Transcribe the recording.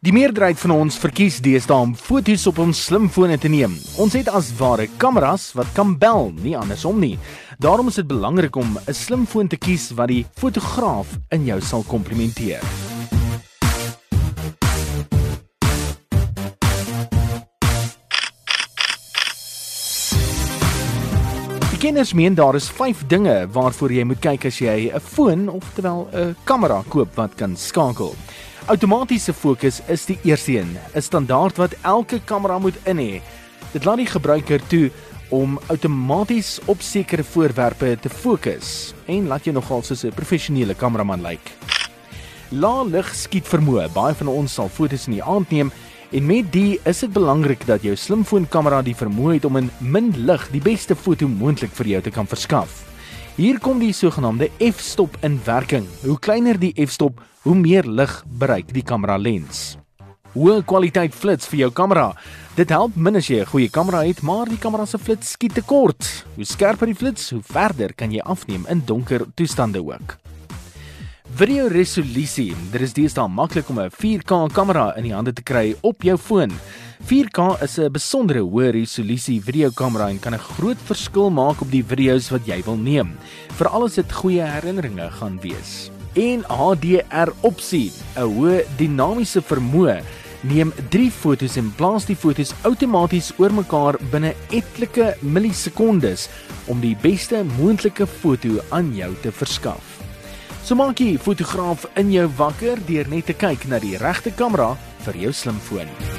Die meerderheid van ons verkies deesdae om foto's op ons slimfone te neem. Ons het as ware kameras wat kan bel, nie andersom nie. Daarom is dit belangrik om 'n slimfoon te kies wat die fotograaf in jou sal komplimenteer. Kenners meen daar is 5 dinge waarvoor jy moet kyk as jy 'n foon of terwyl 'n kamera koop wat kan skakel. Outomatiese fokus is die eerste een, 'n standaard wat elke kamera moet in hê. Dit laat die gebruiker toe om outomaties op sekere voorwerpe te fokus en laat jou nogal soos 'n professionele kameraman lyk. Lae lig skiet vermoë. Baie van ons sal fotos in die aand neem En met die is dit belangrik dat jou slimfoonkamera die vermoë het om in min lig die beste foto moontlik vir jou te kan verskaf. Hier kom die sogenaamde f-stop in werking. Hoe kleiner die f-stop, hoe meer lig bereik die kamera lens. Hoë kwaliteit flits vir jou kamera. Dit help min as jy 'n goeie kamera het, maar die kamera se flits skiet te kort. Hoe skerper die flits, hoe verder kan jy afneem in donker toestande ook. Video resolusie. Dit is deesdae maklik om 'n 4K kamera in die hande te kry op jou foon. 4K is 'n besondere hoë resolusie videokamera en kan 'n groot verskil maak op die video's wat jy wil neem, veral as dit goeie herinneringe gaan wees. En HDR opsie, 'n hoë dinamiese vermoë neem 3 fotos en plaas die fotos outomaties oor mekaar binne etlike millisekondes om die beste moontlike foto aan jou te verskaf. So maak jy fotograaf in jou wakker deur net te kyk na die regte kamera vir jou slimfoon.